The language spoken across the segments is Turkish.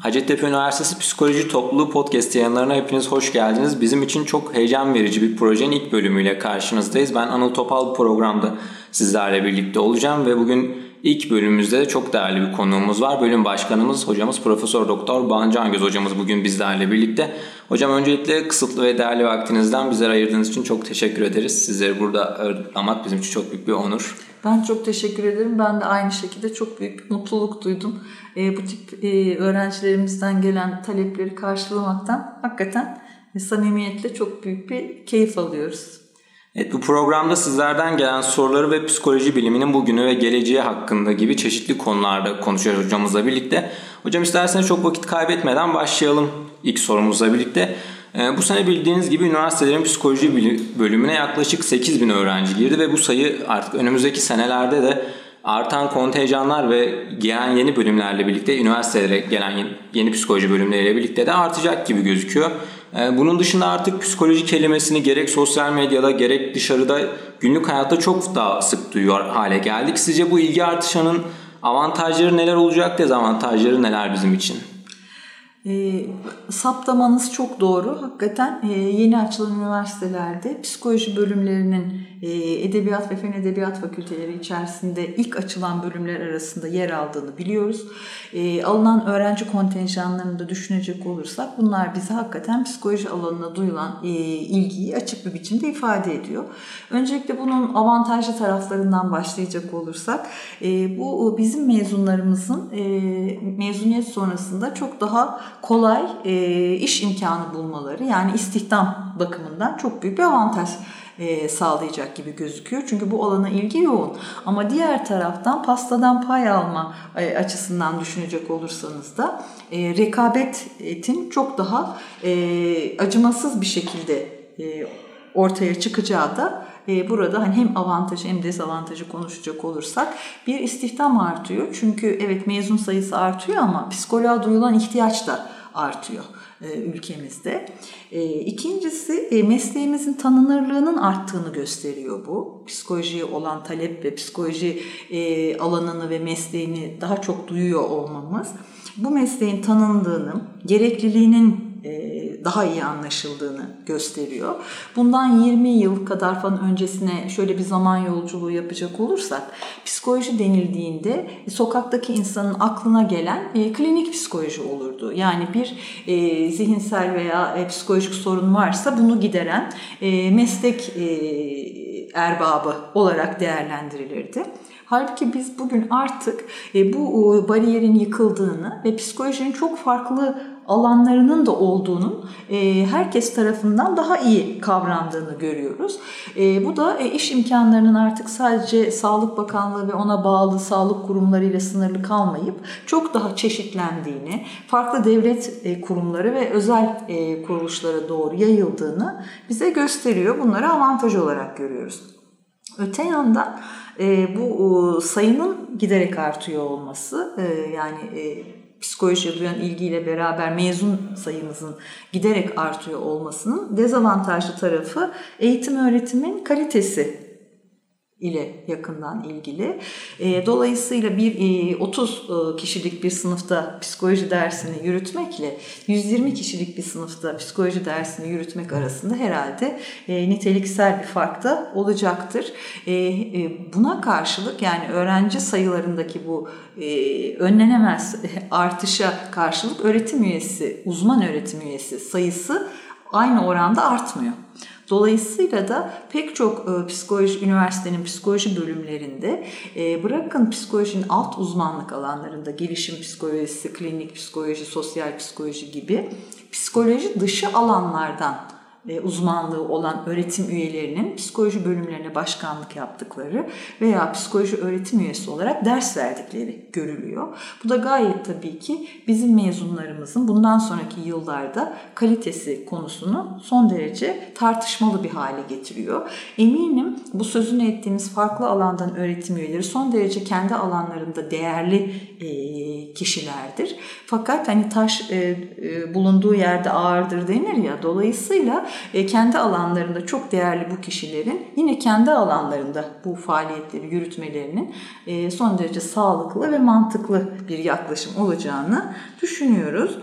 Hacettepe Üniversitesi Psikoloji Topluluğu Podcast yayınlarına hepiniz hoş geldiniz. Bizim için çok heyecan verici bir projenin ilk bölümüyle karşınızdayız. Ben Anıl Topal programda sizlerle birlikte olacağım ve bugün ilk bölümümüzde de çok değerli bir konuğumuz var. Bölüm başkanımız hocamız Profesör Doktor Ban Cangöz hocamız bugün bizlerle birlikte. Hocam öncelikle kısıtlı ve değerli vaktinizden bizlere ayırdığınız için çok teşekkür ederiz. Sizleri burada ağırlamak bizim için çok büyük bir onur. Ben çok teşekkür ederim. Ben de aynı şekilde çok büyük bir mutluluk duydum. E, bu tip e, öğrencilerimizden gelen talepleri karşılamaktan hakikaten e, samimiyetle çok büyük bir keyif alıyoruz. Evet bu programda sizlerden gelen soruları ve psikoloji biliminin bugünü ve geleceği hakkında gibi çeşitli konularda konuşacağız hocamızla birlikte. Hocam isterseniz çok vakit kaybetmeden başlayalım ilk sorumuzla birlikte. Ee, bu sene bildiğiniz gibi üniversitelerin psikoloji bölümüne yaklaşık 8 bin öğrenci girdi ve bu sayı artık önümüzdeki senelerde de artan kontenjanlar ve gelen yeni bölümlerle birlikte üniversitelere gelen yeni psikoloji bölümleriyle birlikte de artacak gibi gözüküyor. Ee, bunun dışında artık psikoloji kelimesini gerek sosyal medyada gerek dışarıda günlük hayatta çok daha sık duyuyor hale geldik. Sizce bu ilgi artışının avantajları neler olacak, dezavantajları neler bizim için? E, saptamanız çok doğru. Hakikaten e, yeni açılan üniversitelerde psikoloji bölümlerinin e, edebiyat ve fen edebiyat fakülteleri içerisinde ilk açılan bölümler arasında yer aldığını biliyoruz. E, alınan öğrenci kontenjanlarını da düşünecek olursak bunlar bize hakikaten psikoloji alanına duyulan e, ilgiyi açık bir biçimde ifade ediyor. Öncelikle bunun avantajlı taraflarından başlayacak olursak e, bu bizim mezunlarımızın e, mezuniyet sonrasında çok daha kolay e, iş imkanı bulmaları yani istihdam bakımından çok büyük bir avantaj e, sağlayacak gibi gözüküyor. Çünkü bu alana ilgi yoğun. Ama diğer taraftan pastadan pay alma e, açısından düşünecek olursanız da e, rekabetin çok daha e, acımasız bir şekilde e, ortaya çıkacağı da e, burada hani hem avantajı hem dezavantajı konuşacak olursak bir istihdam artıyor. Çünkü evet mezun sayısı artıyor ama psikoloğa duyulan ihtiyaç da artıyor e, ülkemizde. E, ikincisi mesleğimizin tanınırlığının arttığını gösteriyor bu. Psikolojiye olan talep ve psikoloji alanını ve mesleğini daha çok duyuyor olmamız bu mesleğin tanındığını, gerekliliğinin daha iyi anlaşıldığını gösteriyor. Bundan 20 yıl kadar falan öncesine şöyle bir zaman yolculuğu yapacak olursak psikoloji denildiğinde sokaktaki insanın aklına gelen e, klinik psikoloji olurdu. Yani bir e, zihinsel veya e, psikolojik sorun varsa bunu gideren e, meslek e, erbabı olarak değerlendirilirdi. Halbuki biz bugün artık e, bu bariyerin yıkıldığını ve psikolojinin çok farklı alanlarının da olduğunun e, herkes tarafından daha iyi kavrandığını görüyoruz. E, bu da iş imkanlarının artık sadece Sağlık Bakanlığı ve ona bağlı sağlık kurumlarıyla sınırlı kalmayıp çok daha çeşitlendiğini, farklı devlet kurumları ve özel kuruluşlara doğru yayıldığını bize gösteriyor. Bunları avantaj olarak görüyoruz. Öte yandan e, bu e, sayının giderek artıyor olması e, yani e, psikolojiye duyan ilgiyle beraber mezun sayımızın giderek artıyor olmasının dezavantajlı tarafı eğitim öğretimin kalitesi ile yakından ilgili. E, dolayısıyla bir 30 e, e, kişilik bir sınıfta psikoloji dersini yürütmekle 120 kişilik bir sınıfta psikoloji dersini yürütmek arasında herhalde niteliksel bir fark da olacaktır. Buna karşılık yani öğrenci sayılarındaki bu önlenemez artışa karşılık öğretim üyesi, uzman öğretim üyesi sayısı aynı oranda artmıyor. Dolayısıyla da pek çok e, psikoloji üniversitenin psikoloji bölümlerinde e, bırakın psikolojinin alt uzmanlık alanlarında gelişim psikolojisi, klinik psikoloji, sosyal psikoloji gibi psikoloji dışı alanlardan e, uzmanlığı olan öğretim üyelerinin psikoloji bölümlerine başkanlık yaptıkları veya psikoloji öğretim üyesi olarak ders verdikleri görülüyor. Bu da gayet tabii ki bizim mezunlarımızın bundan sonraki yıllarda kalitesi konusunu son derece tartışmalı bir hale getiriyor. Eminim bu sözünü ettiğimiz farklı alandan öğretim üyeleri son derece kendi alanlarında değerli e, kişilerdir. Fakat hani taş e, bulunduğu yerde ağırdır denir ya dolayısıyla e, kendi alanlarında çok değerli bu kişilerin yine kendi alanlarında bu faaliyetleri yürütmelerinin e, son derece sağlıklı ve mantıklı bir yaklaşım olacağını düşünüyoruz.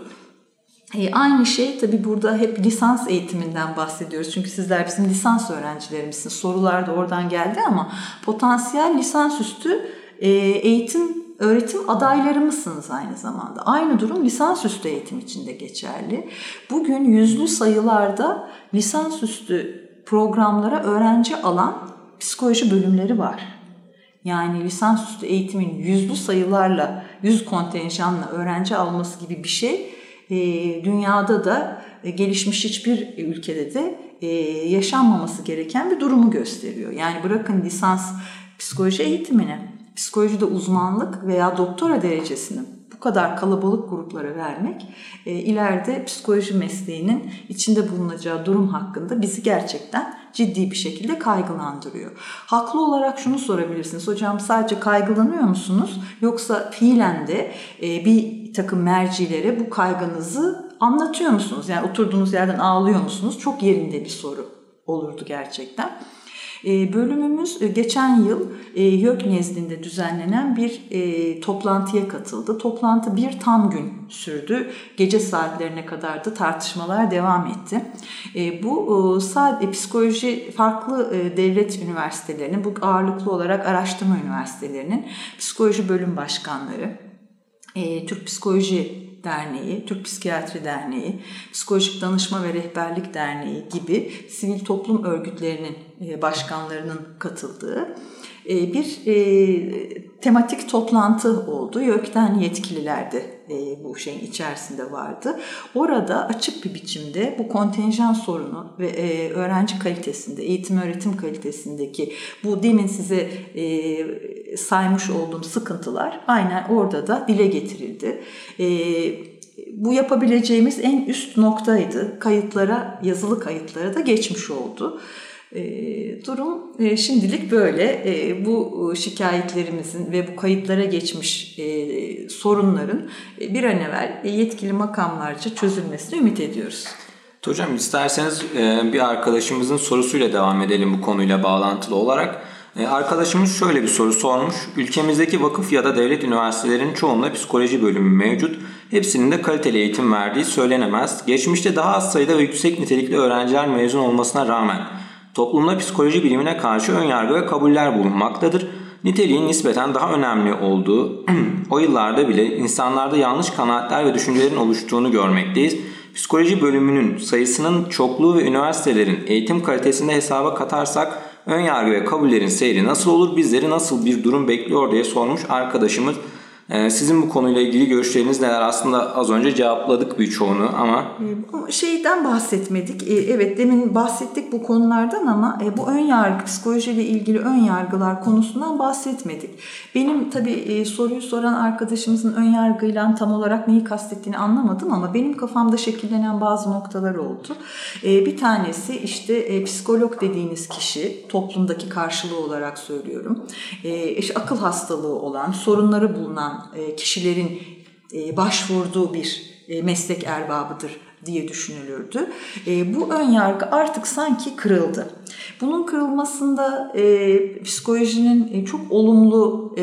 E, aynı şey tabi burada hep lisans eğitiminden bahsediyoruz. Çünkü sizler bizim lisans öğrencilerimizsiniz. Sorular da oradan geldi ama potansiyel lisansüstü e, eğitim öğretim adayları mısınız aynı zamanda? Aynı durum lisansüstü eğitim için de geçerli. Bugün yüzlü sayılarda lisansüstü programlara öğrenci alan psikoloji bölümleri var. Yani lisansüstü eğitimin yüzlü sayılarla, yüz kontenjanla öğrenci alması gibi bir şey e, dünyada da e, gelişmiş hiçbir ülkede de e, yaşanmaması gereken bir durumu gösteriyor. Yani bırakın lisans psikoloji eğitimini, psikolojide uzmanlık veya doktora derecesini bu kadar kalabalık gruplara vermek e, ileride psikoloji mesleğinin içinde bulunacağı durum hakkında bizi gerçekten ciddi bir şekilde kaygılandırıyor. Haklı olarak şunu sorabilirsiniz. Hocam sadece kaygılanıyor musunuz? Yoksa fiilen de e, bir takım mercilere bu kaygınızı anlatıyor musunuz? Yani oturduğunuz yerden ağlıyor musunuz? Çok yerinde bir soru olurdu gerçekten. E, bölümümüz e, geçen yıl e, YÖK nezdinde düzenlenen bir toplantıya katıldı. Toplantı bir tam gün sürdü. Gece saatlerine kadar da tartışmalar devam etti. Bu sadece psikoloji farklı devlet üniversitelerinin, bu ağırlıklı olarak araştırma üniversitelerinin psikoloji bölüm başkanları, Türk Psikoloji Derneği, Türk Psikiyatri Derneği, Psikolojik Danışma ve Rehberlik Derneği gibi sivil toplum örgütlerinin e, başkanlarının katıldığı e, bir e, tematik toplantı oldu. YÖK'ten yetkililer de bu şeyin içerisinde vardı. Orada açık bir biçimde bu kontenjan sorunu ve öğrenci kalitesinde, eğitim öğretim kalitesindeki bu demin size saymış olduğum sıkıntılar aynen orada da dile getirildi. Bu yapabileceğimiz en üst noktaydı. Kayıtlara, yazılı kayıtlara da geçmiş oldu. E, durum e, şimdilik böyle. E, bu şikayetlerimizin ve bu kayıtlara geçmiş e, sorunların e, bir an evvel yetkili makamlarca çözülmesini ümit ediyoruz. Hocam isterseniz e, bir arkadaşımızın sorusuyla devam edelim bu konuyla bağlantılı olarak. E, arkadaşımız şöyle bir soru sormuş. Ülkemizdeki vakıf ya da devlet üniversitelerinin çoğunda psikoloji bölümü mevcut. Hepsinin de kaliteli eğitim verdiği söylenemez. Geçmişte daha az sayıda ve yüksek nitelikli öğrenciler mezun olmasına rağmen toplumda psikoloji bilimine karşı ön yargı ve kabuller bulunmaktadır. Niteliğin nispeten daha önemli olduğu o yıllarda bile insanlarda yanlış kanaatler ve düşüncelerin oluştuğunu görmekteyiz. Psikoloji bölümünün sayısının çokluğu ve üniversitelerin eğitim kalitesinde hesaba katarsak ön yargı ve kabullerin seyri nasıl olur, bizleri nasıl bir durum bekliyor diye sormuş arkadaşımız. Ee, sizin bu konuyla ilgili görüşleriniz neler? Aslında az önce cevapladık birçoğunu ama... Ee, şeyden bahsetmedik. Ee, evet demin bahsettik bu konulardan ama e, bu ön yargı, psikolojiyle ilgili ön yargılar konusundan bahsetmedik. Benim tabii e, soruyu soran arkadaşımızın ön yargıyla tam olarak neyi kastettiğini anlamadım ama benim kafamda şekillenen bazı noktalar oldu. Bir tanesi işte e, psikolog dediğiniz kişi, toplumdaki karşılığı olarak söylüyorum. İşte akıl hastalığı olan, sorunları bulunan e, kişilerin e, başvurduğu bir e, meslek erbabıdır diye düşünülürdü. Bu ön yargı artık sanki kırıldı. Bunun kırılmasında psikolojinin çok olumlu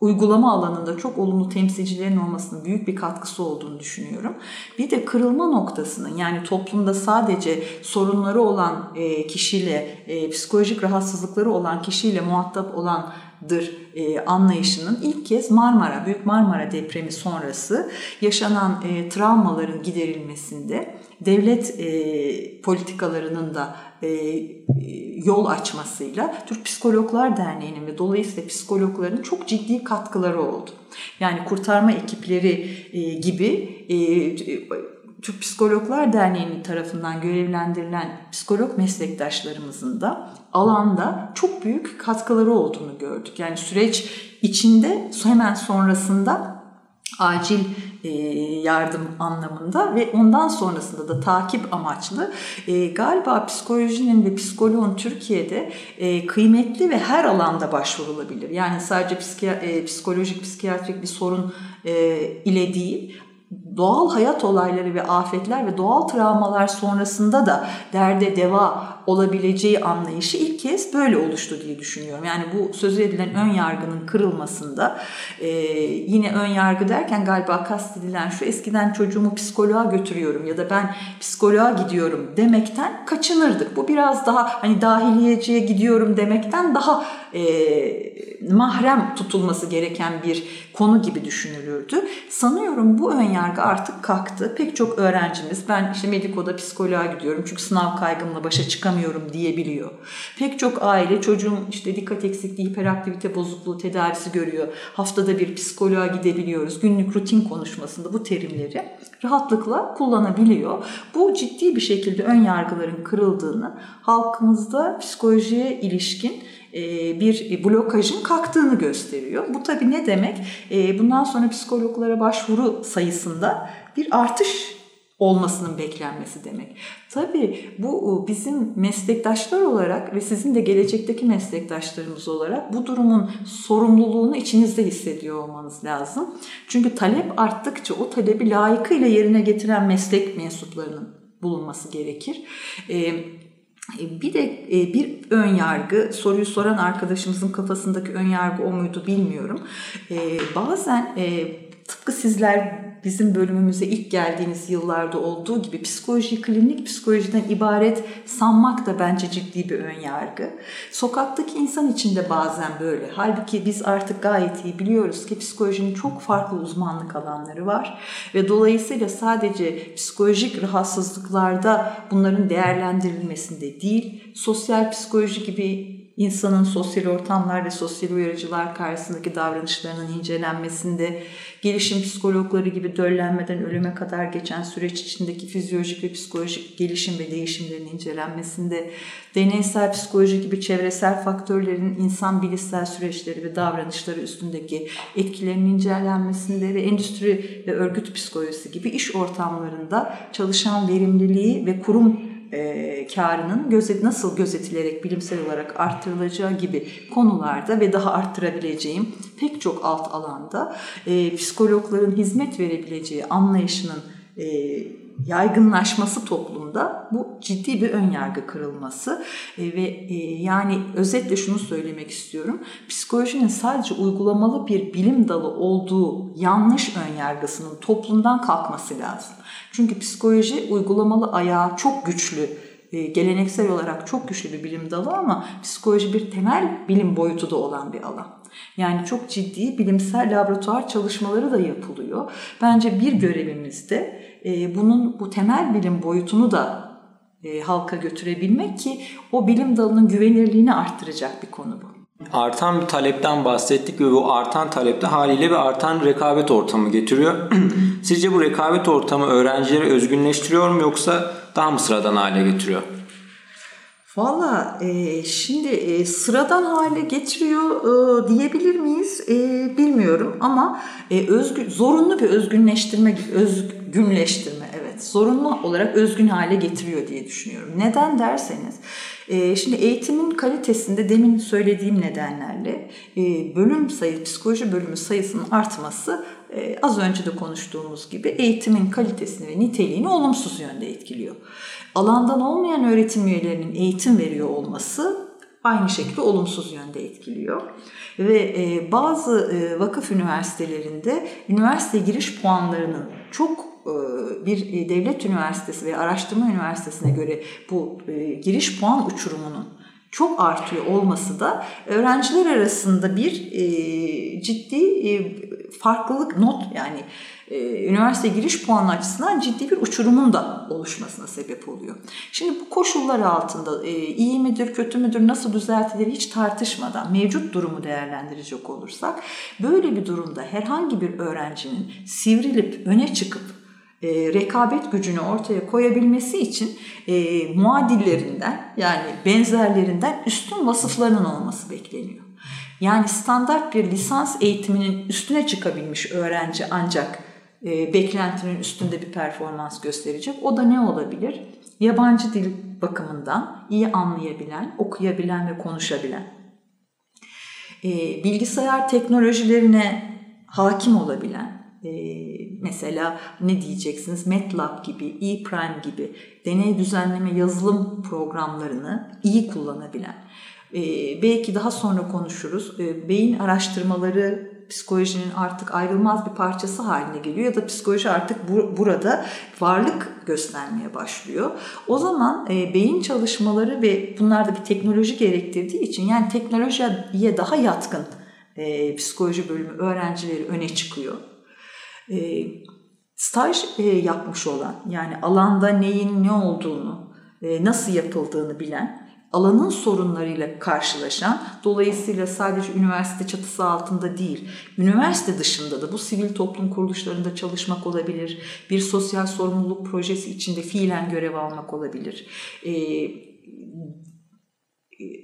uygulama alanında çok olumlu temsilcilerin olmasının büyük bir katkısı olduğunu düşünüyorum. Bir de kırılma noktasının yani toplumda sadece sorunları olan kişiyle, psikolojik rahatsızlıkları olan kişiyle muhatap olan dır e, anlayışının ilk kez Marmara, Büyük Marmara depremi sonrası yaşanan e, travmaların giderilmesinde devlet e, politikalarının da e, yol açmasıyla Türk Psikologlar Derneği'nin ve dolayısıyla psikologların çok ciddi katkıları oldu. Yani kurtarma ekipleri e, gibi e, Türk Psikologlar Derneği'nin tarafından görevlendirilen psikolog meslektaşlarımızın da alanda çok büyük katkıları olduğunu gördük. Yani süreç içinde hemen sonrasında acil e, yardım anlamında ve ondan sonrasında da takip amaçlı e, galiba psikolojinin ve psikoloğun Türkiye'de e, kıymetli ve her alanda başvurulabilir. Yani sadece psikolojik, psikiyatrik bir sorun ile değil doğal hayat olayları ve afetler ve doğal travmalar sonrasında da derde deva olabileceği anlayışı ilk kez böyle oluştu diye düşünüyorum. Yani bu söz edilen ön yargının kırılmasında e, yine ön yargı derken galiba kastedilen şu eskiden çocuğumu psikoloğa götürüyorum ya da ben psikoloğa gidiyorum demekten kaçınırdık. Bu biraz daha hani dahiliyeciye gidiyorum demekten daha e, mahrem tutulması gereken bir konu gibi düşünülürdü. Sanıyorum bu ön yargı artık kalktı. Pek çok öğrencimiz ben işte Mediko'da psikoloğa gidiyorum çünkü sınav kaygımla başa çıkamıyorum diyebiliyor. Pek çok aile çocuğum işte dikkat eksikliği, hiperaktivite bozukluğu tedavisi görüyor. Haftada bir psikoloğa gidebiliyoruz. Günlük rutin konuşmasında bu terimleri rahatlıkla kullanabiliyor. Bu ciddi bir şekilde ön yargıların kırıldığını, halkımızda psikolojiye ilişkin bir blokajın kalktığını gösteriyor. Bu tabii ne demek? E, bundan sonra psikologlara başvuru sayısında bir artış olmasının beklenmesi demek. Tabii bu bizim meslektaşlar olarak ve sizin de gelecekteki meslektaşlarımız olarak bu durumun sorumluluğunu içinizde hissediyor olmanız lazım. Çünkü talep arttıkça o talebi layıkıyla yerine getiren meslek mensuplarının bulunması gerekir. Ee, bir de e, bir ön yargı, soruyu soran arkadaşımızın kafasındaki ön yargı o muydu bilmiyorum. Ee, bazen e, tıpkı sizler bizim bölümümüze ilk geldiğiniz yıllarda olduğu gibi psikoloji klinik psikolojiden ibaret sanmak da bence ciddi bir ön yargı. Sokaktaki insan için de bazen böyle. Halbuki biz artık gayet iyi biliyoruz ki psikolojinin çok farklı uzmanlık alanları var ve dolayısıyla sadece psikolojik rahatsızlıklarda bunların değerlendirilmesinde değil, sosyal psikoloji gibi insanın sosyal ortamlar ve sosyal uyarıcılar karşısındaki davranışlarının incelenmesinde, gelişim psikologları gibi döllenmeden ölüme kadar geçen süreç içindeki fizyolojik ve psikolojik gelişim ve değişimlerin incelenmesinde, deneysel psikoloji gibi çevresel faktörlerin insan bilişsel süreçleri ve davranışları üstündeki etkilerinin incelenmesinde ve endüstri ve örgüt psikolojisi gibi iş ortamlarında çalışan verimliliği ve kurum e, karının gözet, nasıl gözetilerek bilimsel olarak arttırılacağı gibi konularda ve daha arttırabileceğim pek çok alt alanda e, psikologların hizmet verebileceği anlayışının e, yaygınlaşması toplumda bu ciddi bir ön yargı kırılması e, ve e, yani özetle şunu söylemek istiyorum. Psikolojinin sadece uygulamalı bir bilim dalı olduğu yanlış ön yargısının toplumdan kalkması lazım. Çünkü psikoloji uygulamalı ayağı çok güçlü e, geleneksel olarak çok güçlü bir bilim dalı ama psikoloji bir temel bilim boyutu da olan bir alan. Yani çok ciddi bilimsel laboratuvar çalışmaları da yapılıyor. Bence bir görevimiz de e, bunun bu temel bilim boyutunu da e, halka götürebilmek ki o bilim dalının güvenirliğini arttıracak bir konu bu. Artan bir talepten bahsettik ve bu artan talepte haliyle bir artan rekabet ortamı getiriyor. Sizce bu rekabet ortamı öğrencileri özgünleştiriyor mu yoksa daha mı sıradan hale getiriyor? Valla e, şimdi e, sıradan hale getiriyor e, diyebilir miyiz e, bilmiyorum ama e, özgün, zorunlu bir özgünleştirme, özgünleştirme evet zorunlu olarak özgün hale getiriyor diye düşünüyorum. Neden derseniz e, şimdi eğitimin kalitesinde demin söylediğim nedenlerle e, bölüm sayı, psikoloji bölümü sayısının artması e, az önce de konuştuğumuz gibi eğitimin kalitesini ve niteliğini olumsuz yönde etkiliyor. Alandan olmayan öğretim üyelerinin eğitim veriyor olması aynı şekilde olumsuz yönde etkiliyor. Ve e, bazı e, vakıf üniversitelerinde üniversite giriş puanlarının çok e, bir devlet üniversitesi veya araştırma üniversitesine göre bu giriş puan uçurumunun çok artıyor olması da öğrenciler arasında bir ciddi farklılık not yani üniversite giriş puanı açısından ciddi bir uçurumun da oluşmasına sebep oluyor. Şimdi bu koşullar altında iyi midir, kötü müdür, nasıl düzeltilir hiç tartışmadan mevcut durumu değerlendirecek olursak böyle bir durumda herhangi bir öğrencinin sivrilip öne çıkıp e, rekabet gücünü ortaya koyabilmesi için e, muadillerinden yani benzerlerinden üstün vasıflarının olması bekleniyor. Yani standart bir lisans eğitiminin üstüne çıkabilmiş öğrenci ancak e, beklentinin üstünde bir performans gösterecek. O da ne olabilir? Yabancı dil bakımından iyi anlayabilen, okuyabilen ve konuşabilen, e, bilgisayar teknolojilerine hakim olabilen, e, Mesela ne diyeceksiniz? MATLAB gibi, ePrime gibi deney düzenleme yazılım programlarını iyi kullanabilen. Ee, belki daha sonra konuşuruz. Ee, beyin araştırmaları psikolojinin artık ayrılmaz bir parçası haline geliyor ya da psikoloji artık bu, burada varlık göstermeye başlıyor. O zaman e, beyin çalışmaları ve bunlar da bir teknoloji gerektirdiği için yani teknolojiye daha yatkın e, psikoloji bölümü öğrencileri öne çıkıyor. E, staj e, yapmış olan yani alanda neyin ne olduğunu, e, nasıl yapıldığını bilen alanın sorunlarıyla karşılaşan, dolayısıyla sadece üniversite çatısı altında değil, üniversite dışında da bu sivil toplum kuruluşlarında çalışmak olabilir, bir sosyal sorumluluk projesi içinde fiilen görev almak olabilir. Ee,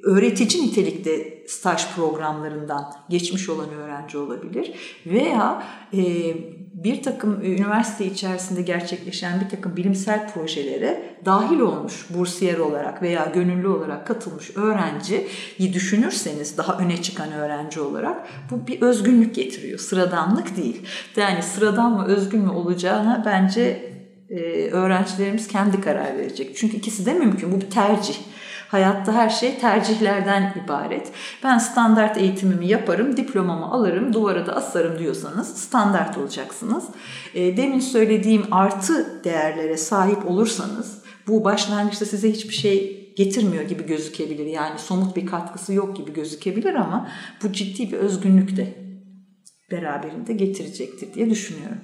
öğretici nitelikte staj programlarından geçmiş olan öğrenci olabilir veya e, bir takım üniversite içerisinde gerçekleşen bir takım bilimsel projelere dahil olmuş bursiyer olarak veya gönüllü olarak katılmış öğrenciyi düşünürseniz daha öne çıkan öğrenci olarak bu bir özgünlük getiriyor. Sıradanlık değil. Yani sıradan mı özgün mü olacağına bence e, öğrencilerimiz kendi karar verecek. Çünkü ikisi de mümkün. Bu bir tercih. Hayatta her şey tercihlerden ibaret. Ben standart eğitimimi yaparım, diplomamı alırım, duvara da asarım diyorsanız standart olacaksınız. E, demin söylediğim artı değerlere sahip olursanız bu başlangıçta size hiçbir şey getirmiyor gibi gözükebilir. Yani somut bir katkısı yok gibi gözükebilir ama bu ciddi bir özgünlük de beraberinde getirecektir diye düşünüyorum.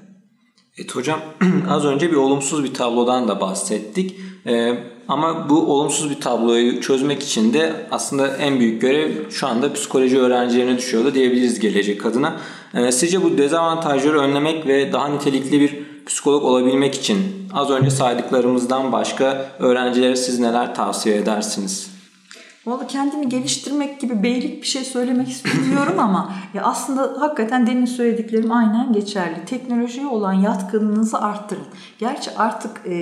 Evet hocam az önce bir olumsuz bir tablodan da bahsettik. Ee, ama bu olumsuz bir tabloyu çözmek için de aslında en büyük görev şu anda psikoloji öğrencilerine düşüyor da diyebiliriz gelecek adına. Ee, sizce bu dezavantajları önlemek ve daha nitelikli bir psikolog olabilmek için az önce saydıklarımızdan başka öğrencilere siz neler tavsiye edersiniz? Valla kendimi geliştirmek gibi beylik bir şey söylemek istemiyorum ama ya aslında hakikaten demin söylediklerim aynen geçerli. Teknolojiye olan yatkınlığınızı arttırın. Gerçi artık e,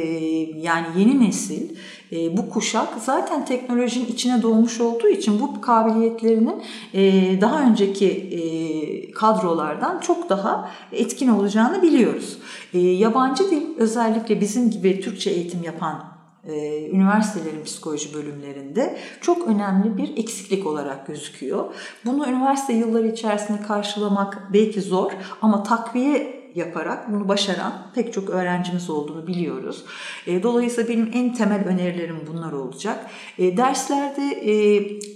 yani yeni nesil e, bu kuşak zaten teknolojinin içine doğmuş olduğu için bu kabiliyetlerinin e, daha önceki e, kadrolardan çok daha etkin olacağını biliyoruz. E, yabancı dil özellikle bizim gibi Türkçe eğitim yapan e, üniversitelerin psikoloji bölümlerinde çok önemli bir eksiklik olarak gözüküyor. Bunu üniversite yılları içerisinde karşılamak belki zor ama takviye yaparak bunu başaran pek çok öğrencimiz olduğunu biliyoruz. E, dolayısıyla benim en temel önerilerim bunlar olacak. E, derslerde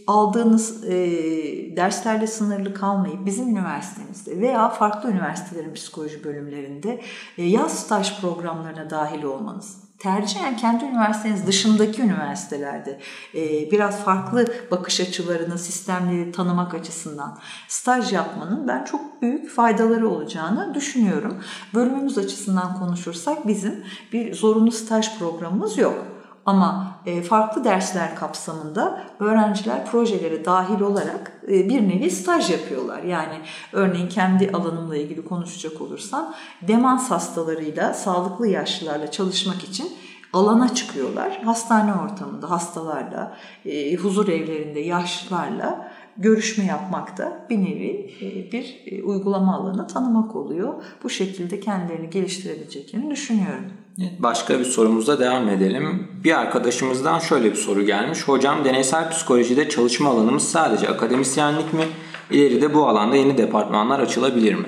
aldığınız derslerle sınırlı kalmayıp bizim üniversitemizde veya farklı üniversitelerin psikoloji bölümlerinde yaz staj programlarına dahil olmanız tercihen kendi üniversiteniz dışındaki üniversitelerde e, biraz farklı bakış açılarını, sistemleri tanımak açısından staj yapmanın ben çok büyük faydaları olacağını düşünüyorum. Bölümümüz açısından konuşursak bizim bir zorunlu staj programımız yok. Ama e, farklı dersler kapsamında öğrenciler projelere dahil olarak e, bir nevi staj yapıyorlar. Yani örneğin kendi alanımla ilgili konuşacak olursam demans hastalarıyla, sağlıklı yaşlılarla çalışmak için alana çıkıyorlar. Hastane ortamında hastalarla, e, huzur evlerinde yaşlılarla görüşme yapmak da bir nevi bir uygulama alanı tanımak oluyor. Bu şekilde kendilerini geliştirebileceklerini düşünüyorum. Başka bir sorumuzla devam edelim. Bir arkadaşımızdan şöyle bir soru gelmiş. Hocam deneysel psikolojide çalışma alanımız sadece akademisyenlik mi? İleride bu alanda yeni departmanlar açılabilir mi?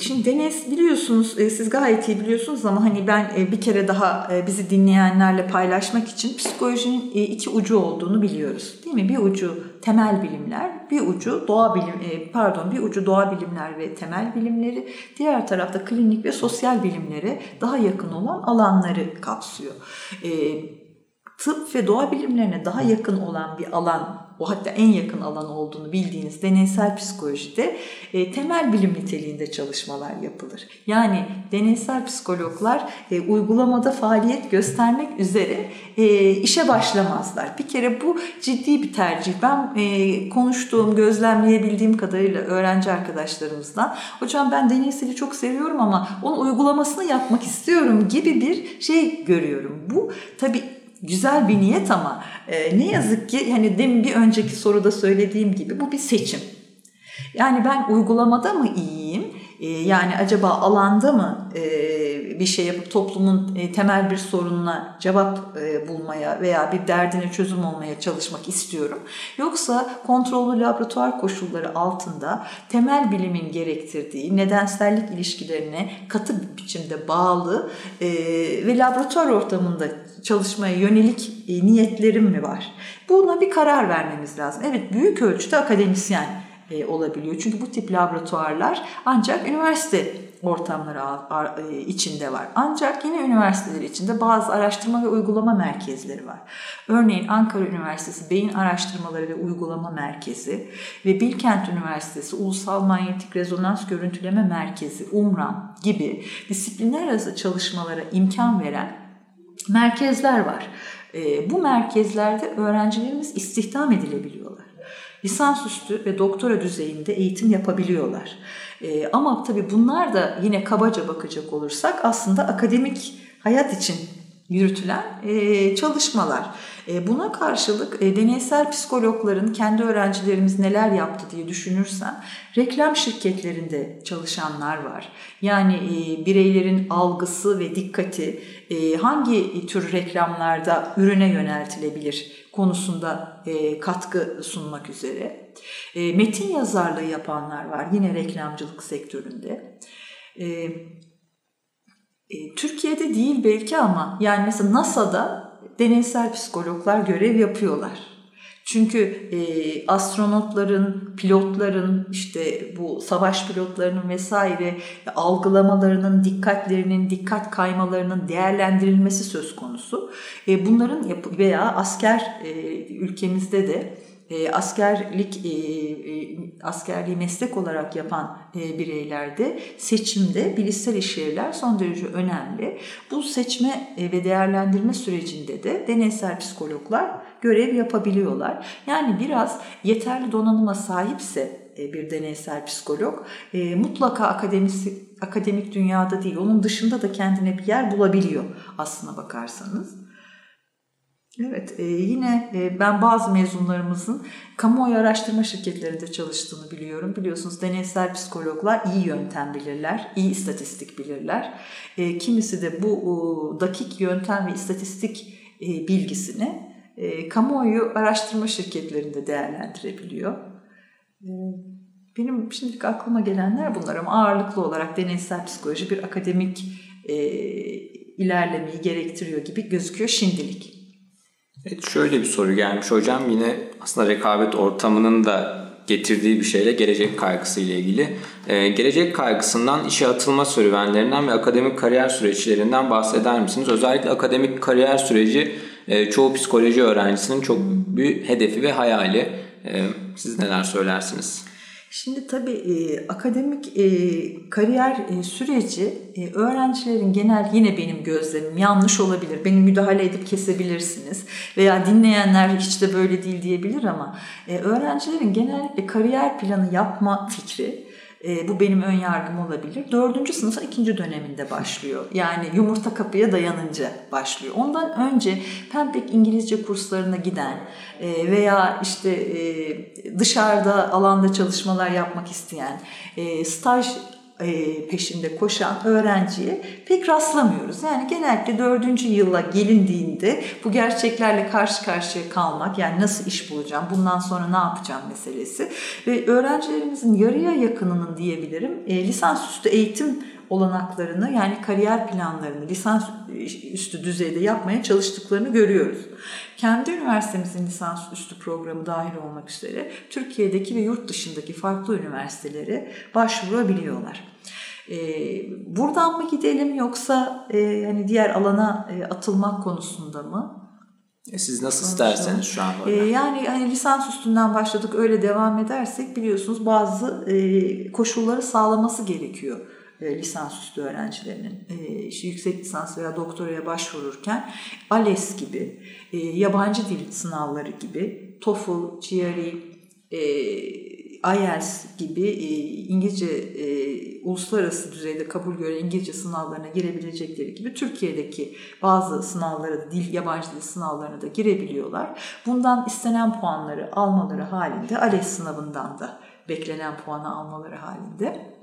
Şimdi Deniz biliyorsunuz siz gayet iyi biliyorsunuz ama hani ben bir kere daha bizi dinleyenlerle paylaşmak için psikolojinin iki ucu olduğunu biliyoruz. Değil mi? Bir ucu temel bilimler, bir ucu doğa bilim pardon, bir ucu doğa bilimler ve temel bilimleri, diğer tarafta klinik ve sosyal bilimlere daha yakın olan alanları kapsıyor. Tıp ve doğa bilimlerine daha yakın olan bir alan o hatta en yakın alan olduğunu bildiğiniz deneysel psikolojide e, temel bilim niteliğinde çalışmalar yapılır. Yani deneysel psikologlar e, uygulamada faaliyet göstermek üzere e, işe başlamazlar. Bir kere bu ciddi bir tercih. Ben e, konuştuğum, gözlemleyebildiğim kadarıyla öğrenci arkadaşlarımızdan hocam ben deneyseli çok seviyorum ama onun uygulamasını yapmak istiyorum gibi bir şey görüyorum. Bu tabii güzel bir niyet ama e, ne yazık ki hani demin bir önceki soruda söylediğim gibi bu bir seçim. Yani ben uygulamada mı iyiyim, yani acaba alanda mı e, bir şey yapıp toplumun e, temel bir sorununa cevap e, bulmaya veya bir derdine çözüm olmaya çalışmak istiyorum. Yoksa kontrollü laboratuvar koşulları altında temel bilimin gerektirdiği nedensellik ilişkilerine katı bir biçimde bağlı ve laboratuvar ortamında çalışmaya yönelik niyetlerim mi var? Buna bir karar vermemiz lazım. Evet büyük ölçüde akademisyen olabiliyor. Çünkü bu tip laboratuvarlar ancak üniversite ortamları e, içinde var. Ancak yine üniversiteler içinde bazı araştırma ve uygulama merkezleri var. Örneğin Ankara Üniversitesi Beyin Araştırmaları ve Uygulama Merkezi ve Bilkent Üniversitesi Ulusal Manyetik Rezonans Görüntüleme Merkezi UMRAN gibi disiplinler arası çalışmalara imkan veren merkezler var. E, bu merkezlerde öğrencilerimiz istihdam edilebiliyorlar. Lisansüstü ve doktora düzeyinde eğitim yapabiliyorlar. E, ama tabii bunlar da yine kabaca bakacak olursak aslında akademik hayat için yürütülen e, çalışmalar. E, buna karşılık e, deneysel psikologların kendi öğrencilerimiz neler yaptı diye düşünürsen reklam şirketlerinde çalışanlar var. Yani e, bireylerin algısı ve dikkati e, hangi tür reklamlarda ürüne yöneltilebilir konusunda e, katkı sunmak üzere. E, metin yazarlığı yapanlar var yine reklamcılık sektöründe. E, e, Türkiye'de değil belki ama yani mesela NASA'da deneysel psikologlar görev yapıyorlar. Çünkü e, astronotların, pilotların, işte bu savaş pilotlarının vesaire algılamalarının, dikkatlerinin, dikkat kaymalarının değerlendirilmesi söz konusu. E, bunların veya asker e, ülkemizde de e, askerlik e, e, askerliği meslek olarak yapan e, bireylerde seçimde bilişsel işlevler son derece önemli. Bu seçme ve değerlendirme sürecinde de deneysel psikologlar görev yapabiliyorlar. Yani biraz yeterli donanıma sahipse bir deneysel psikolog mutlaka akademisi, akademik dünyada değil onun dışında da kendine bir yer bulabiliyor aslına bakarsanız. Evet, e, yine e, ben bazı mezunlarımızın kamuoyu araştırma şirketlerinde çalıştığını biliyorum. Biliyorsunuz deneysel psikologlar iyi yöntem bilirler, iyi istatistik bilirler. E, kimisi de bu dakik yöntem ve istatistik e, bilgisini kamuoyu araştırma şirketlerinde değerlendirebiliyor. Benim şimdilik aklıma gelenler bunlar ama ağırlıklı olarak deneysel psikoloji bir akademik ilerlemeyi gerektiriyor gibi gözüküyor şimdilik. Evet şöyle bir soru gelmiş hocam. Yine aslında rekabet ortamının da getirdiği bir şeyle gelecek kaygısı ile ilgili. Ee, gelecek kaygısından işe atılma serüvenlerinden ve akademik kariyer süreçlerinden bahseder misiniz? Özellikle akademik kariyer süreci e, çoğu psikoloji öğrencisinin çok büyük hedefi ve hayali. E, siz neler söylersiniz? Şimdi tabii e, akademik e, kariyer e, süreci e, öğrencilerin genel yine benim gözlemim yanlış olabilir. Beni müdahale edip kesebilirsiniz veya dinleyenler hiç de böyle değil diyebilir ama e, öğrencilerin genellikle kariyer planı yapma fikri e, bu benim ön yargım olabilir. Dördüncü sınıfın ikinci döneminde başlıyor. Yani yumurta kapıya dayanınca başlıyor. Ondan önce Pempek İngilizce kurslarına giden e, veya işte e, dışarıda alanda çalışmalar yapmak isteyen, e, staj peşinde koşan öğrenciye pek rastlamıyoruz. Yani genellikle dördüncü yıla gelindiğinde bu gerçeklerle karşı karşıya kalmak yani nasıl iş bulacağım, bundan sonra ne yapacağım meselesi ve öğrencilerimizin yarıya yakınının diyebilirim e, lisansüstü eğitim olanaklarını yani kariyer planlarını lisans üstü düzeyde yapmaya çalıştıklarını görüyoruz. Kendi üniversitemizin lisans üstü programı dahil olmak üzere Türkiye'deki ve yurt dışındaki farklı üniversitelere başvurabiliyorlar. E, buradan mı gidelim yoksa e, yani diğer alana e, atılmak konusunda mı? E siz nasıl isterseniz şu an böyle. yani hani lisans üstünden başladık öyle devam edersek biliyorsunuz bazı e, koşulları sağlaması gerekiyor e, lisansüstü öğrencilerinin e, işte yüksek lisans veya doktoraya başvururken ALES gibi, e, yabancı dil sınavları gibi, TOEFL, GRE, IELTS gibi İngilizce uluslararası düzeyde kabul gören İngilizce sınavlarına girebilecekleri gibi Türkiye'deki bazı sınavlara dil yabancı dil sınavlarına da girebiliyorlar. Bundan istenen puanları almaları halinde ALES sınavından da beklenen puanı almaları halinde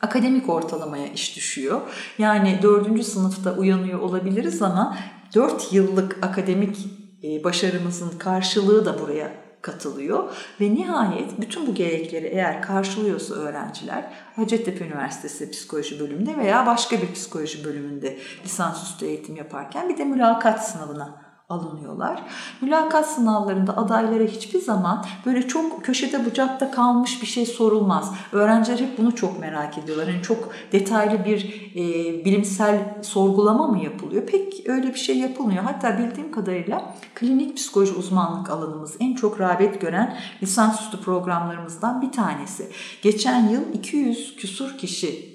akademik ortalamaya iş düşüyor. Yani dördüncü sınıfta uyanıyor olabiliriz ama dört yıllık akademik e, başarımızın karşılığı da buraya katılıyor. Ve nihayet bütün bu gerekleri eğer karşılıyorsa öğrenciler Hacettepe Üniversitesi Psikoloji bölümünde veya başka bir psikoloji bölümünde lisansüstü eğitim yaparken bir de mülakat sınavına alınıyorlar. Mülakat sınavlarında adaylara hiçbir zaman böyle çok köşede bucakta kalmış bir şey sorulmaz. Öğrenciler hep bunu çok merak ediyorlar. Yani çok detaylı bir e, bilimsel sorgulama mı yapılıyor? Pek öyle bir şey yapılmıyor. Hatta bildiğim kadarıyla klinik psikoloji uzmanlık alanımız en çok rağbet gören lisansüstü programlarımızdan bir tanesi. Geçen yıl 200 küsur kişi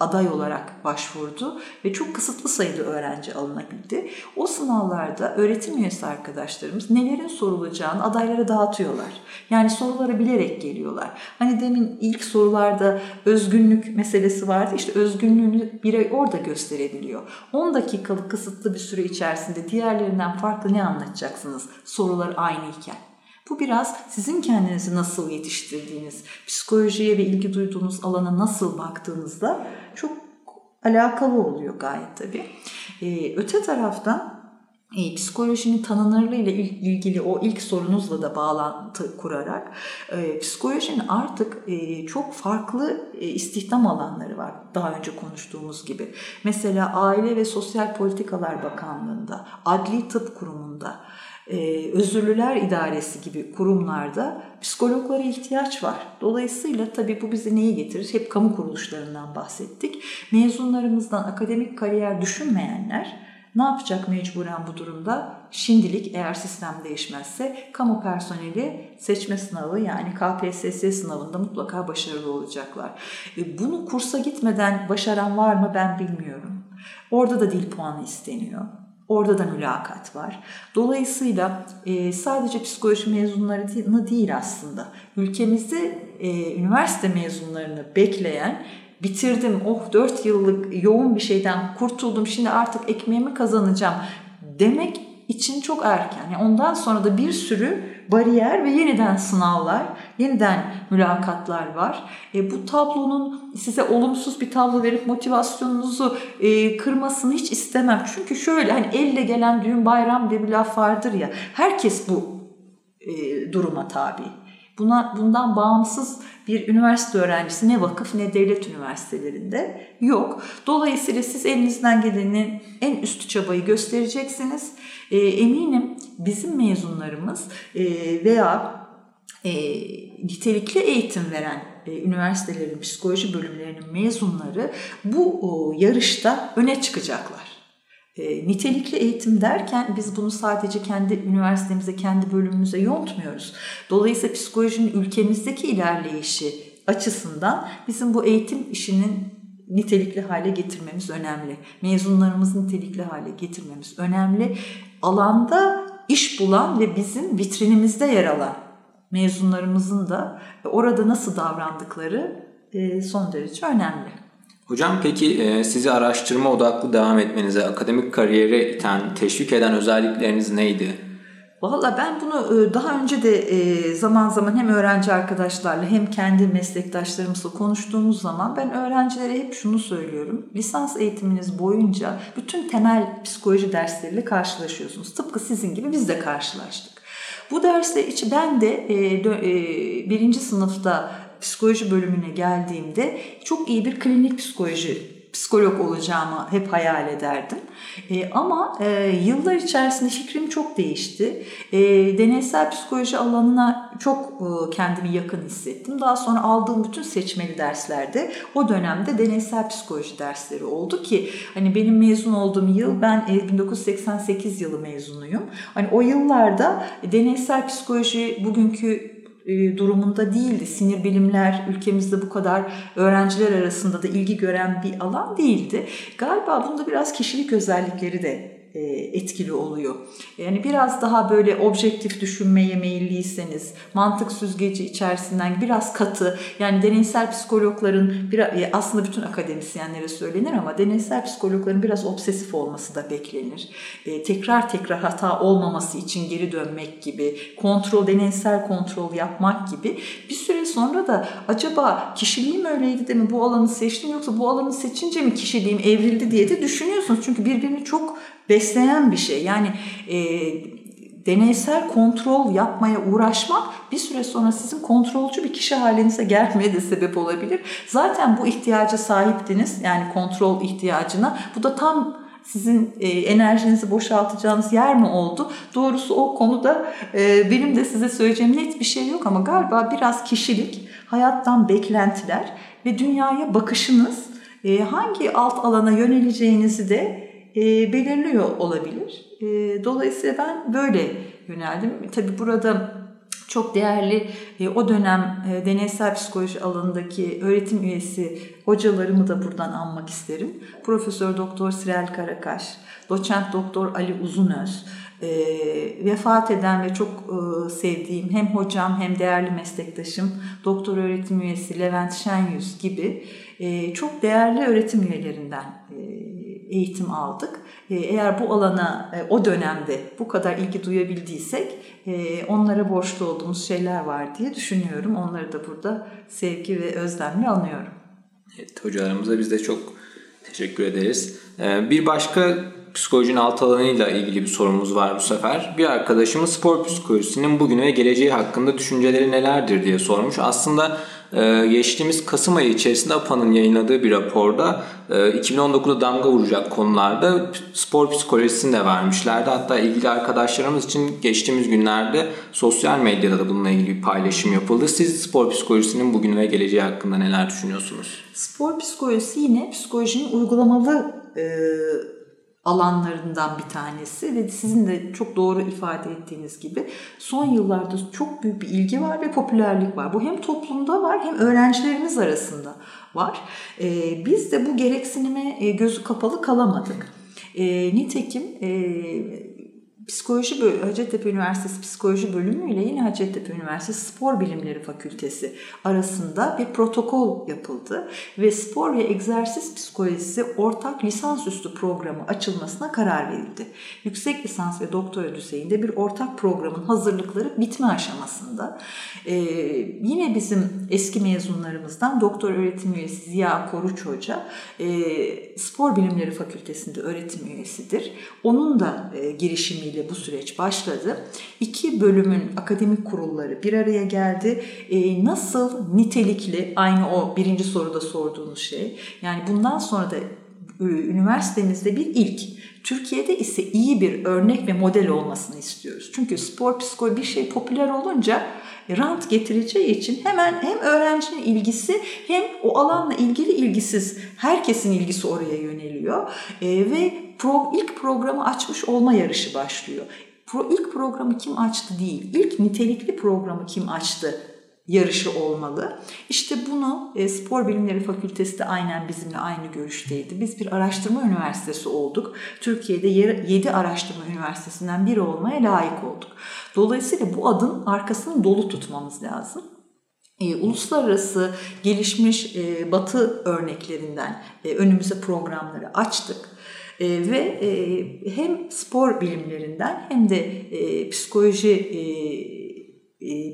aday olarak başvurdu ve çok kısıtlı sayıda öğrenci alınabildi. O sınavlarda öğretim üyesi arkadaşlarımız nelerin sorulacağını adaylara dağıtıyorlar. Yani soruları bilerek geliyorlar. Hani demin ilk sorularda özgünlük meselesi vardı. İşte özgünlüğünü birey orada gösterebiliyor. 10 dakikalık kısıtlı bir süre içerisinde diğerlerinden farklı ne anlatacaksınız? Sorular aynıyken. Bu biraz sizin kendinizi nasıl yetiştirdiğiniz, psikolojiye ve ilgi duyduğunuz alana nasıl baktığınızda çok alakalı oluyor gayet tabii. Ee, öte taraftan e, psikolojinin tanınırlığı ile ilgili o ilk sorunuzla da bağlantı kurarak e, psikolojinin artık e, çok farklı e, istihdam alanları var daha önce konuştuğumuz gibi. Mesela Aile ve Sosyal Politikalar Bakanlığı'nda, Adli Tıp Kurumu'nda, e, Özürlüler İdaresi gibi kurumlarda psikologlara ihtiyaç var. Dolayısıyla tabii bu bize neyi getirir? Hep kamu kuruluşlarından bahsettik. Mezunlarımızdan akademik kariyer düşünmeyenler ne yapacak mecburen bu durumda? Şimdilik eğer sistem değişmezse kamu personeli seçme sınavı yani KPSS sınavında mutlaka başarılı olacaklar. E, bunu kursa gitmeden başaran var mı ben bilmiyorum. Orada da dil puanı isteniyor. Orada da mülakat var. Dolayısıyla e, sadece psikoloji mezunlarını değil aslında. Ülkemizde e, üniversite mezunlarını bekleyen bitirdim oh 4 yıllık yoğun bir şeyden kurtuldum şimdi artık ekmeğimi kazanacağım demek için çok erken. Yani ondan sonra da bir sürü bariyer ve yeniden sınavlar, yeniden mülakatlar var. E, bu tablonun size olumsuz bir tablo verip motivasyonunuzu e, kırmasını hiç istemem. Çünkü şöyle hani elle gelen düğün bayram diye bir laf vardır ya. Herkes bu e, duruma tabi. Buna bundan bağımsız bir üniversite öğrencisi ne vakıf ne devlet üniversitelerinde yok. Dolayısıyla siz elinizden gelenin en üst çabayı göstereceksiniz. E, eminim bizim mezunlarımız e, veya e, nitelikli eğitim veren e, üniversitelerin psikoloji bölümlerinin mezunları bu o, yarışta öne çıkacaklar. E, nitelikli eğitim derken biz bunu sadece kendi üniversitemize, kendi bölümümüze yontmuyoruz. Dolayısıyla psikolojinin ülkemizdeki ilerleyişi açısından bizim bu eğitim işinin nitelikli hale getirmemiz önemli. Mezunlarımızı nitelikli hale getirmemiz önemli. Alanda iş bulan ve bizim vitrinimizde yer alan mezunlarımızın da orada nasıl davrandıkları e, son derece önemli. Hocam peki e, sizi araştırma odaklı devam etmenize, akademik kariyere iten, teşvik eden özellikleriniz neydi? Valla ben bunu e, daha önce de e, zaman zaman hem öğrenci arkadaşlarla hem kendi meslektaşlarımızla konuştuğumuz zaman ben öğrencilere hep şunu söylüyorum. Lisans eğitiminiz boyunca bütün temel psikoloji dersleriyle karşılaşıyorsunuz. Tıpkı sizin gibi biz de karşılaştık. Bu derste içi ben de birinci sınıfta psikoloji bölümüne geldiğimde çok iyi bir klinik psikoloji psikolog olacağımı hep hayal ederdim. E, ama e, yıllar içerisinde fikrim çok değişti. E, deneysel psikoloji alanına çok e, kendimi yakın hissettim. Daha sonra aldığım bütün seçmeli derslerde o dönemde deneysel psikoloji dersleri oldu ki hani benim mezun olduğum yıl ben e, 1988 yılı mezunuyum. Hani o yıllarda deneysel psikoloji bugünkü e, durumunda değildi. Sinir bilimler ülkemizde bu kadar öğrenciler arasında da ilgi gören bir alan değildi. Galiba bunda biraz kişilik özellikleri de e, etkili oluyor. Yani biraz daha böyle objektif düşünmeye meyilliyseniz, mantık süzgeci içerisinden biraz katı, yani deneysel psikologların e, aslında bütün akademisyenlere söylenir ama deneysel psikologların biraz obsesif olması da beklenir. E, tekrar tekrar hata olmaması için geri dönmek gibi, kontrol, deneysel kontrol yapmak gibi bir süre sonra da acaba kişiliğim öyleydi de mi bu alanı seçtim yoksa bu alanı seçince mi kişiliğim evrildi diye de düşünüyorsunuz. Çünkü birbirini çok besleyen bir şey. Yani e, deneysel kontrol yapmaya uğraşmak bir süre sonra sizin kontrolcü bir kişi halinize gelmeye de sebep olabilir. Zaten bu ihtiyaca sahiptiniz yani kontrol ihtiyacına. Bu da tam sizin e, enerjinizi boşaltacağınız yer mi oldu? Doğrusu o konuda e, benim de size söyleyeceğim net bir şey yok ama galiba biraz kişilik, hayattan beklentiler ve dünyaya bakışınız e, hangi alt alana yöneleceğinizi de e, belirliyor olabilir. E, dolayısıyla ben böyle yöneldim. Tabi burada çok değerli e, o dönem e, deneysel psikoloji alanındaki öğretim üyesi hocalarımı da buradan anmak isterim. Profesör Doktor Sirel Karakaş, doçent doktor Ali Uzunöz, vefat eden ve çok sevdiğim hem hocam hem değerli meslektaşım doktor öğretim üyesi Levent Şenyüz gibi çok değerli öğretim üyelerinden eğitim aldık. E, eğer bu alana e, o dönemde bu kadar ilgi duyabildiysek e, onlara borçlu olduğumuz şeyler var diye düşünüyorum. Onları da burada sevgi ve özlemle anıyorum. Evet, hocalarımıza biz de çok teşekkür ederiz. Bir başka psikolojinin alt alanıyla ilgili bir sorumuz var bu sefer. Bir arkadaşımız spor psikolojisinin bugünü ve geleceği hakkında düşünceleri nelerdir diye sormuş. Aslında ee, geçtiğimiz Kasım ayı içerisinde APA'nın yayınladığı bir raporda 2019'da e, damga vuracak konularda spor psikolojisini de vermişlerdi. Hatta ilgili arkadaşlarımız için geçtiğimiz günlerde sosyal medyada da bununla ilgili bir paylaşım yapıldı. Siz spor psikolojisinin bugün ve geleceği hakkında neler düşünüyorsunuz? Spor psikolojisi yine psikolojinin uygulamalı e, alanlarından bir tanesi ve sizin de çok doğru ifade ettiğiniz gibi son yıllarda çok büyük bir ilgi var ve popülerlik var. Bu hem toplumda var hem öğrencilerimiz arasında var. Ee, biz de bu gereksinime e, gözü kapalı kalamadık. E, nitekim e, Psikoloji Hacettepe Üniversitesi Psikoloji Bölümü ile yine Hacettepe Üniversitesi Spor Bilimleri Fakültesi arasında bir protokol yapıldı ve spor ve egzersiz psikolojisi ortak lisansüstü programı açılmasına karar verildi. Yüksek lisans ve doktora düzeyinde bir ortak programın hazırlıkları bitme aşamasında. Ee, yine bizim eski mezunlarımızdan doktor öğretim üyesi Ziya Koruç Hoca e, Spor Bilimleri Fakültesi'nde öğretim üyesidir. Onun da e, girişimiyle ile bu süreç başladı. İki bölümün akademik kurulları bir araya geldi. E, nasıl nitelikli, aynı o birinci soruda sorduğunuz şey. Yani bundan sonra da e, üniversitemizde bir ilk. Türkiye'de ise iyi bir örnek ve model olmasını istiyoruz. Çünkü spor psikoloji bir şey popüler olunca rant getireceği için hemen hem öğrencinin ilgisi hem o alanla ilgili ilgisiz herkesin ilgisi oraya yöneliyor e, ve pro, ilk programı açmış olma yarışı başlıyor. Pro, ilk programı kim açtı değil, ilk nitelikli programı kim açtı yarışı olmalı. İşte bunu e, Spor Bilimleri Fakültesi de aynen bizimle aynı görüşteydi. Biz bir araştırma üniversitesi olduk. Türkiye'de 7 araştırma üniversitesinden biri olmaya layık olduk. Dolayısıyla bu adın arkasını dolu tutmamız lazım. E, uluslararası gelişmiş e, batı örneklerinden e, önümüze programları açtık. E, ve e, hem spor bilimlerinden hem de e, psikoloji e,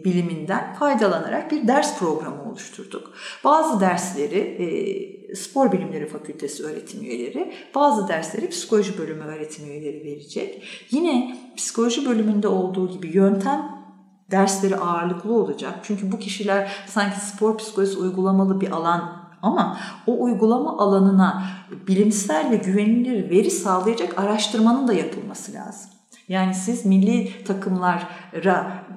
biliminden faydalanarak bir ders programı oluşturduk. Bazı dersleri e, spor bilimleri fakültesi öğretim üyeleri, bazı dersleri psikoloji bölümü öğretim üyeleri verecek. Yine psikoloji bölümünde olduğu gibi yöntem dersleri ağırlıklı olacak. Çünkü bu kişiler sanki spor psikolojisi uygulamalı bir alan ama o uygulama alanına bilimsel ve güvenilir veri sağlayacak araştırmanın da yapılması lazım. Yani siz milli takımlara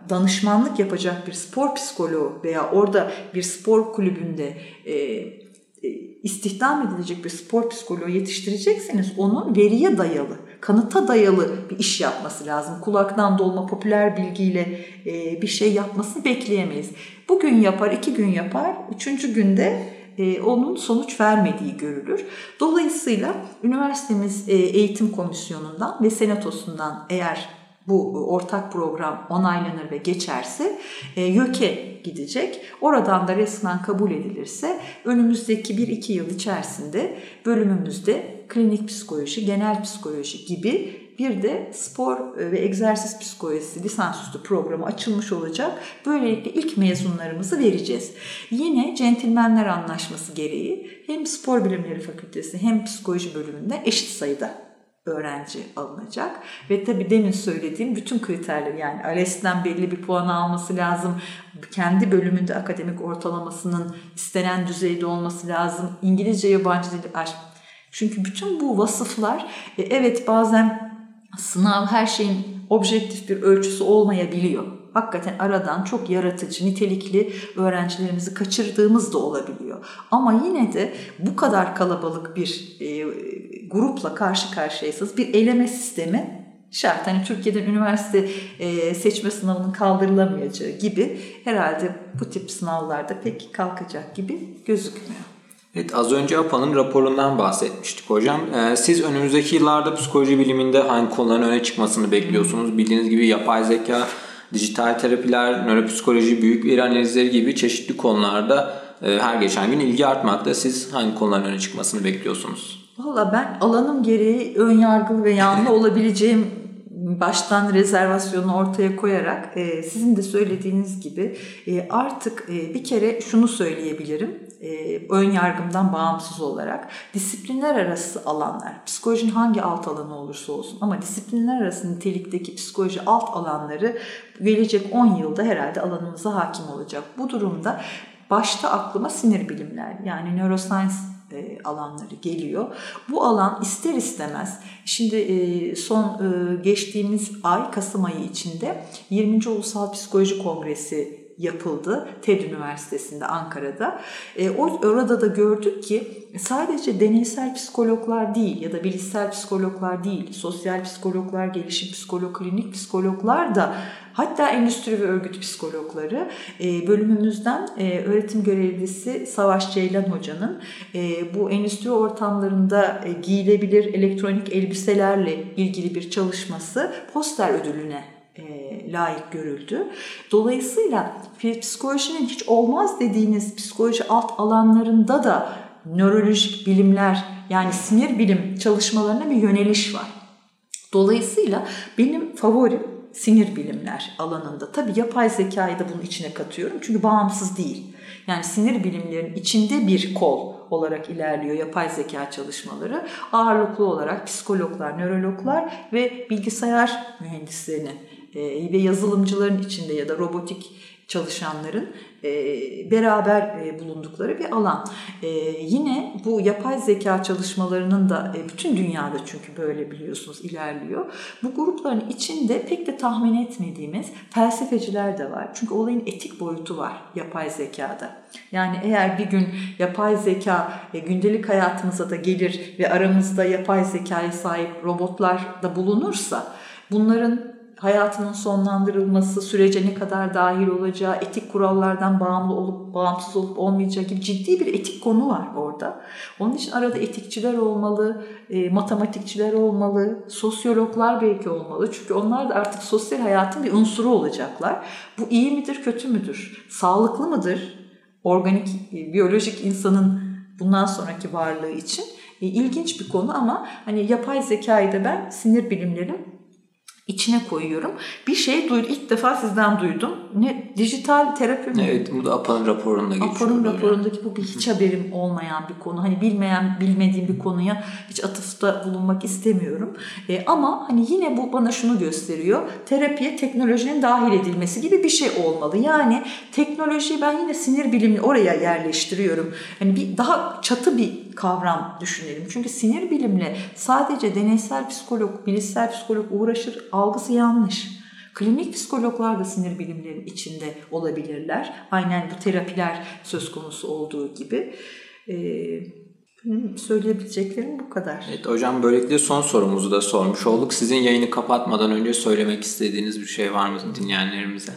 danışmanlık yapacak bir spor psikoloğu veya orada bir spor kulübünde e, e, istihdam edilecek bir spor psikoloğu yetiştirecekseniz onun veriye dayalı, kanıta dayalı bir iş yapması lazım. Kulaktan dolma popüler bilgiyle e, bir şey yapmasını bekleyemeyiz. Bugün yapar, iki gün yapar, üçüncü günde e, onun sonuç vermediği görülür. Dolayısıyla üniversitemiz e, eğitim komisyonundan ve senatosundan eğer bu ortak program onaylanır ve geçerse e, YÖK'e gidecek. Oradan da resmen kabul edilirse önümüzdeki 1-2 yıl içerisinde bölümümüzde klinik psikoloji, genel psikoloji gibi bir de spor ve egzersiz psikolojisi lisansüstü programı açılmış olacak. Böylelikle ilk mezunlarımızı vereceğiz. Yine centilmenler anlaşması gereği hem spor bilimleri fakültesi hem psikoloji bölümünde eşit sayıda öğrenci alınacak. Ve tabii demin söylediğim bütün kriterleri yani ALES'ten belli bir puan alması lazım. Kendi bölümünde akademik ortalamasının istenen düzeyde olması lazım. İngilizce yabancı dili çünkü bütün bu vasıflar e, evet bazen sınav her şeyin objektif bir ölçüsü olmayabiliyor. Hakikaten aradan çok yaratıcı, nitelikli öğrencilerimizi kaçırdığımız da olabiliyor. Ama yine de bu kadar kalabalık bir e, grupla karşı karşıyaysanız bir eleme sistemi şart. Hani Türkiye'den üniversite e, seçme sınavının kaldırılamayacağı gibi herhalde bu tip sınavlarda pek kalkacak gibi gözükmüyor. Evet az önce APA'nın raporundan bahsetmiştik hocam. Ee, siz önümüzdeki yıllarda psikoloji biliminde hangi konuların öne çıkmasını bekliyorsunuz? Bildiğiniz gibi yapay zeka, dijital terapiler, nöropsikoloji, büyük veri analizleri gibi çeşitli konularda e, her geçen gün ilgi artmakta. Siz hangi konuların öne çıkmasını bekliyorsunuz? Valla ben alanım gereği ön yargılı ve yanlı olabileceğim baştan rezervasyonu ortaya koyarak e, sizin de söylediğiniz gibi e, artık e, bir kere şunu söyleyebilirim ön yargımdan bağımsız olarak disiplinler arası alanlar, psikolojinin hangi alt alanı olursa olsun ama disiplinler arası nitelikteki psikoloji alt alanları gelecek 10 yılda herhalde alanımıza hakim olacak. Bu durumda başta aklıma sinir bilimler yani neuroscience e, alanları geliyor. Bu alan ister istemez şimdi e, son e, geçtiğimiz ay Kasım ayı içinde 20. Ulusal Psikoloji Kongresi yapıldı TED Üniversitesi'nde Ankara'da. E, orada da gördük ki sadece deneysel psikologlar değil ya da bilişsel psikologlar değil, sosyal psikologlar, gelişim psikolog, klinik psikologlar da hatta endüstri ve örgüt psikologları e, bölümümüzden e, öğretim görevlisi Savaş Ceylan Hoca'nın e, bu endüstri ortamlarında e, giyilebilir elektronik elbiselerle ilgili bir çalışması poster ödülüne e, layık görüldü. Dolayısıyla psikolojinin hiç olmaz dediğiniz psikoloji alt alanlarında da nörolojik bilimler yani sinir bilim çalışmalarına bir yöneliş var. Dolayısıyla benim favorim sinir bilimler alanında. Tabi yapay zekayı da bunun içine katıyorum çünkü bağımsız değil. Yani sinir bilimlerinin içinde bir kol olarak ilerliyor yapay zeka çalışmaları. Ağırlıklı olarak psikologlar, nörologlar ve bilgisayar mühendislerinin ve yazılımcıların içinde ya da robotik çalışanların e, beraber e, bulundukları bir alan. Yine bu yapay zeka çalışmalarının da bütün dünyada çünkü böyle biliyorsunuz ilerliyor. Bu grupların içinde pek de tahmin etmediğimiz felsefeciler de var. Çünkü olayın etik boyutu var yapay zekada. Yani eğer bir gün yapay zeka gündelik hayatımıza da gelir ve aramızda yapay zekaya sahip robotlar da bulunursa bunların hayatının sonlandırılması, sürece ne kadar dahil olacağı, etik kurallardan bağımlı olup bağımsız olup olmayacağı gibi ciddi bir etik konu var orada. Onun için arada etikçiler olmalı, e, matematikçiler olmalı, sosyologlar belki olmalı. Çünkü onlar da artık sosyal hayatın bir unsuru olacaklar. Bu iyi midir, kötü müdür? Sağlıklı mıdır? Organik, e, biyolojik insanın bundan sonraki varlığı için e, ilginç bir konu ama hani yapay zekayı da ben sinir bilimlerin içine koyuyorum. Bir şey duydum. ilk defa sizden duydum. Ne dijital terapi mi? Evet, bu da APA'nın raporunda geçiyor. APA'nın raporundaki bu bir hiç haberim olmayan bir konu. Hani bilmeyen, bilmediğim bir konuya hiç atıfta bulunmak istemiyorum. E, ama hani yine bu bana şunu gösteriyor. Terapiye teknolojinin dahil edilmesi gibi bir şey olmalı. Yani teknolojiyi ben yine sinir bilimini oraya yerleştiriyorum. Hani bir daha çatı bir kavram düşünelim. Çünkü sinir bilimle sadece deneysel psikolog, bilişsel psikolog uğraşır algısı yanlış. Klinik psikologlar da sinir bilimlerinin içinde olabilirler. Aynen bu terapiler söz konusu olduğu gibi. Ee, söyleyebileceklerim bu kadar. Evet hocam böylelikle son sorumuzu da sormuş olduk. Sizin yayını kapatmadan önce söylemek istediğiniz bir şey var mı dinleyenlerimize?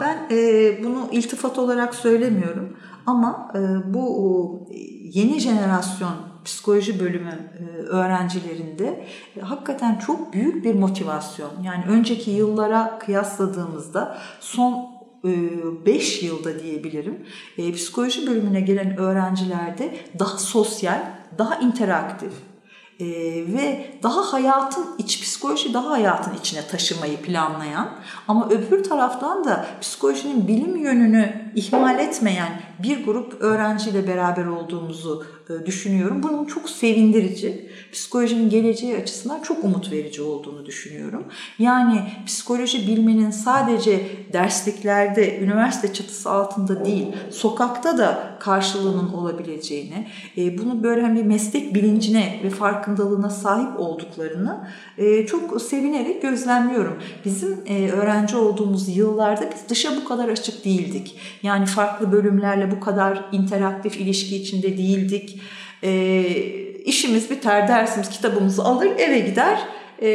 Ben e, bunu iltifat olarak söylemiyorum ama e, bu yeni jenerasyon psikoloji bölümü e, öğrencilerinde e, hakikaten çok büyük bir motivasyon. Yani önceki yıllara kıyasladığımızda son 5 yılda diyebilirim psikoloji bölümüne gelen öğrencilerde daha sosyal, daha interaktif, e, ve daha hayatın iç psikoloji daha hayatın içine taşımayı planlayan ama öbür taraftan da psikolojinin bilim yönünü ihmal etmeyen bir grup öğrenciyle beraber olduğumuzu e, düşünüyorum. Bunun çok sevindirici, psikolojinin geleceği açısından çok umut verici olduğunu düşünüyorum. Yani psikoloji bilmenin sadece dersliklerde, üniversite çatısı altında değil, sokakta da karşılığının olabileceğini, e, bunu böyle hani meslek bilincine ve farkındalığına sahip olduklarını e, çok sevinerek gözlemliyorum. Bizim öğrenci olduğumuz yıllarda biz dışa bu kadar açık değildik. Yani farklı bölümlerle bu kadar interaktif ilişki içinde değildik. E, işimiz biter, dersimiz, kitabımızı alır, eve gider. E,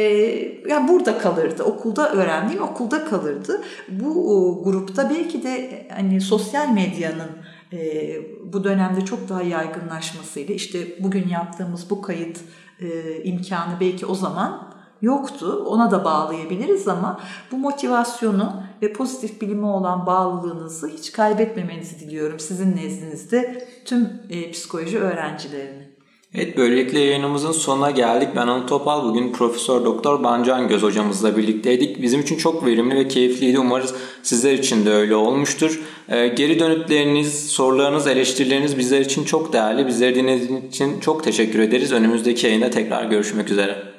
yani burada kalırdı. Okulda öğrendiğim okulda kalırdı. Bu o, grupta belki de hani sosyal medyanın e, bu dönemde çok daha yaygınlaşmasıyla işte bugün yaptığımız bu kayıt e, imkanı belki o zaman yoktu. Ona da bağlayabiliriz ama bu motivasyonu ve pozitif bilime olan bağlılığınızı hiç kaybetmemenizi diliyorum sizin nezdinizde tüm e, psikoloji öğrencilerini. Evet böylelikle yayınımızın sonuna geldik. Ben Anıl Topal. Bugün Profesör Doktor Bancan Göz hocamızla birlikteydik. Bizim için çok verimli ve keyifliydi. Umarız sizler için de öyle olmuştur. Ee, geri dönütleriniz, sorularınız, eleştirileriniz bizler için çok değerli. Bizleri dinlediğiniz için çok teşekkür ederiz. Önümüzdeki yayında tekrar görüşmek üzere.